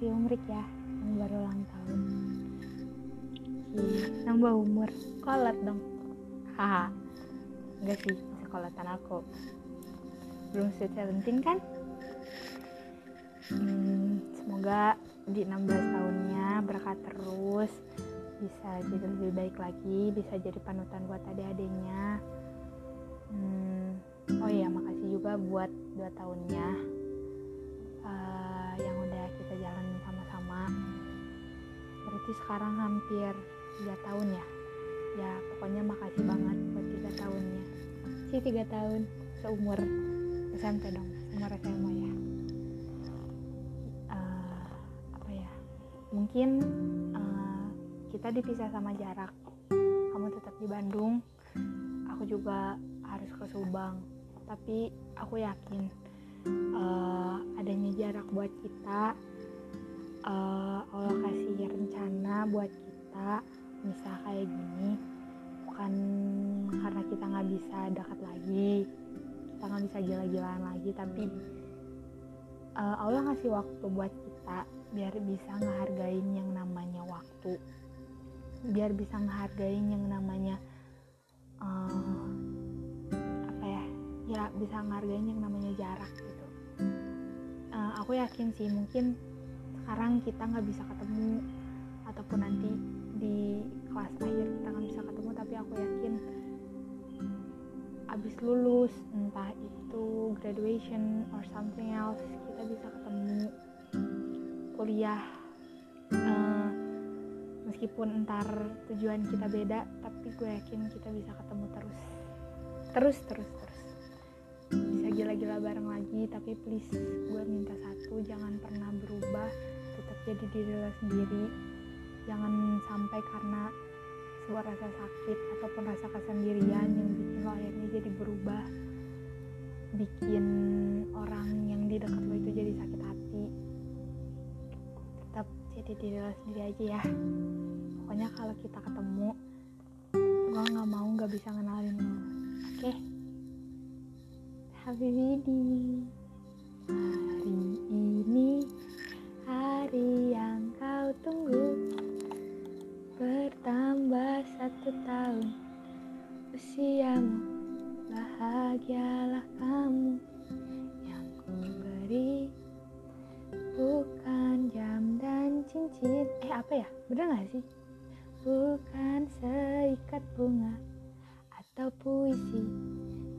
si Umrik ya yang baru ulang tahun. Ih, nambah umur. Kolot dong. Haha. Enggak sih sekolahan aku. Belum sweet seventeen kan? Hmm, semoga di 16 tahunnya berkah terus. Bisa jadi lebih baik lagi bisa jadi panutan buat adik-adiknya. Hmm, oh iya makasih juga buat dua tahunnya. Uh, berarti sekarang hampir tiga tahun ya. Ya pokoknya makasih banget buat tiga tahunnya sih tiga tahun seumur SMP dong seumur SMA ya. Uh, apa ya? Mungkin uh, kita dipisah sama jarak. Kamu tetap di Bandung aku juga harus ke Subang. Tapi aku yakin uh, adanya jarak buat kita uh, Allah kasih rencana buat kita misal kayak gini bukan karena kita nggak bisa dekat lagi kita nggak bisa gila-gilaan lagi tapi uh, Allah ngasih waktu buat kita biar bisa ngehargain yang namanya waktu. Biar bisa ngehargain yang namanya uh, apa ya ya bisa ngehargain yang namanya jarak gitu. Uh, aku yakin sih mungkin sekarang kita nggak bisa ketemu ataupun nanti di kelas akhir kita nggak bisa ketemu tapi aku yakin abis lulus entah itu graduation or something else kita bisa ketemu kuliah uh, meskipun entar tujuan kita beda tapi gue yakin kita bisa ketemu terus. Terus terus terus. Bisa gila-gila bareng lagi tapi please gue minta satu jangan pernah berubah jadi diri lo sendiri. Jangan sampai karena sebuah rasa sakit ataupun rasa kesendirian yang bikin lo akhirnya jadi berubah. Bikin orang yang di dekat lo itu jadi sakit hati. Tetap jadi diri lo sendiri aja ya. Pokoknya kalau kita ketemu gue nggak mau nggak bisa ngenalin lo. Oke? Okay? happy wedding bahagialah kamu yang ku beri. Bukan jam dan cincin. Eh apa ya? Bener gak sih? Bukan seikat bunga atau puisi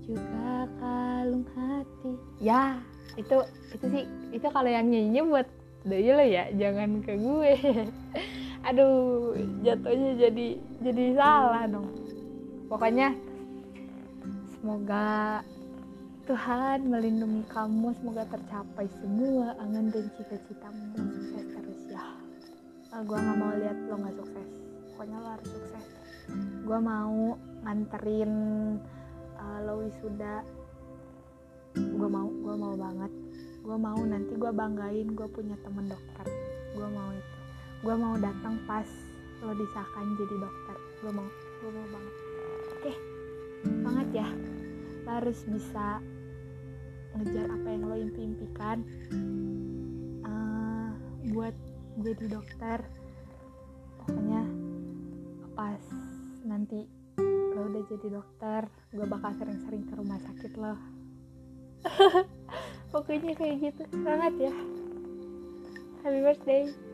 juga kalung hati. Ya itu itu sih. Itu kalau yang nyanyi buat doi lo ya jangan ke gue. Aduh jatuhnya jadi jadi salah dong. Pokoknya semoga Tuhan melindungi kamu semoga tercapai semua angan dan cita-citamu sukses terus ya. Uh, gue nggak mau lihat lo nggak sukses. Pokoknya lo harus sukses. Gue mau nganterin uh, lo wisuda. Gue mau gue mau banget. Gue mau nanti gue banggain gue punya temen dokter. Gue mau itu. Gue mau datang pas lo disahkan jadi dokter. Gue mau gue mau banget. Oke banget ya. Lo harus bisa ngejar apa yang lo impi-impikan uh, buat jadi dokter. Pokoknya pas nanti lo udah jadi dokter gue bakal sering-sering ke rumah sakit lo. Pokoknya kayak gitu. Banget ya. Happy birthday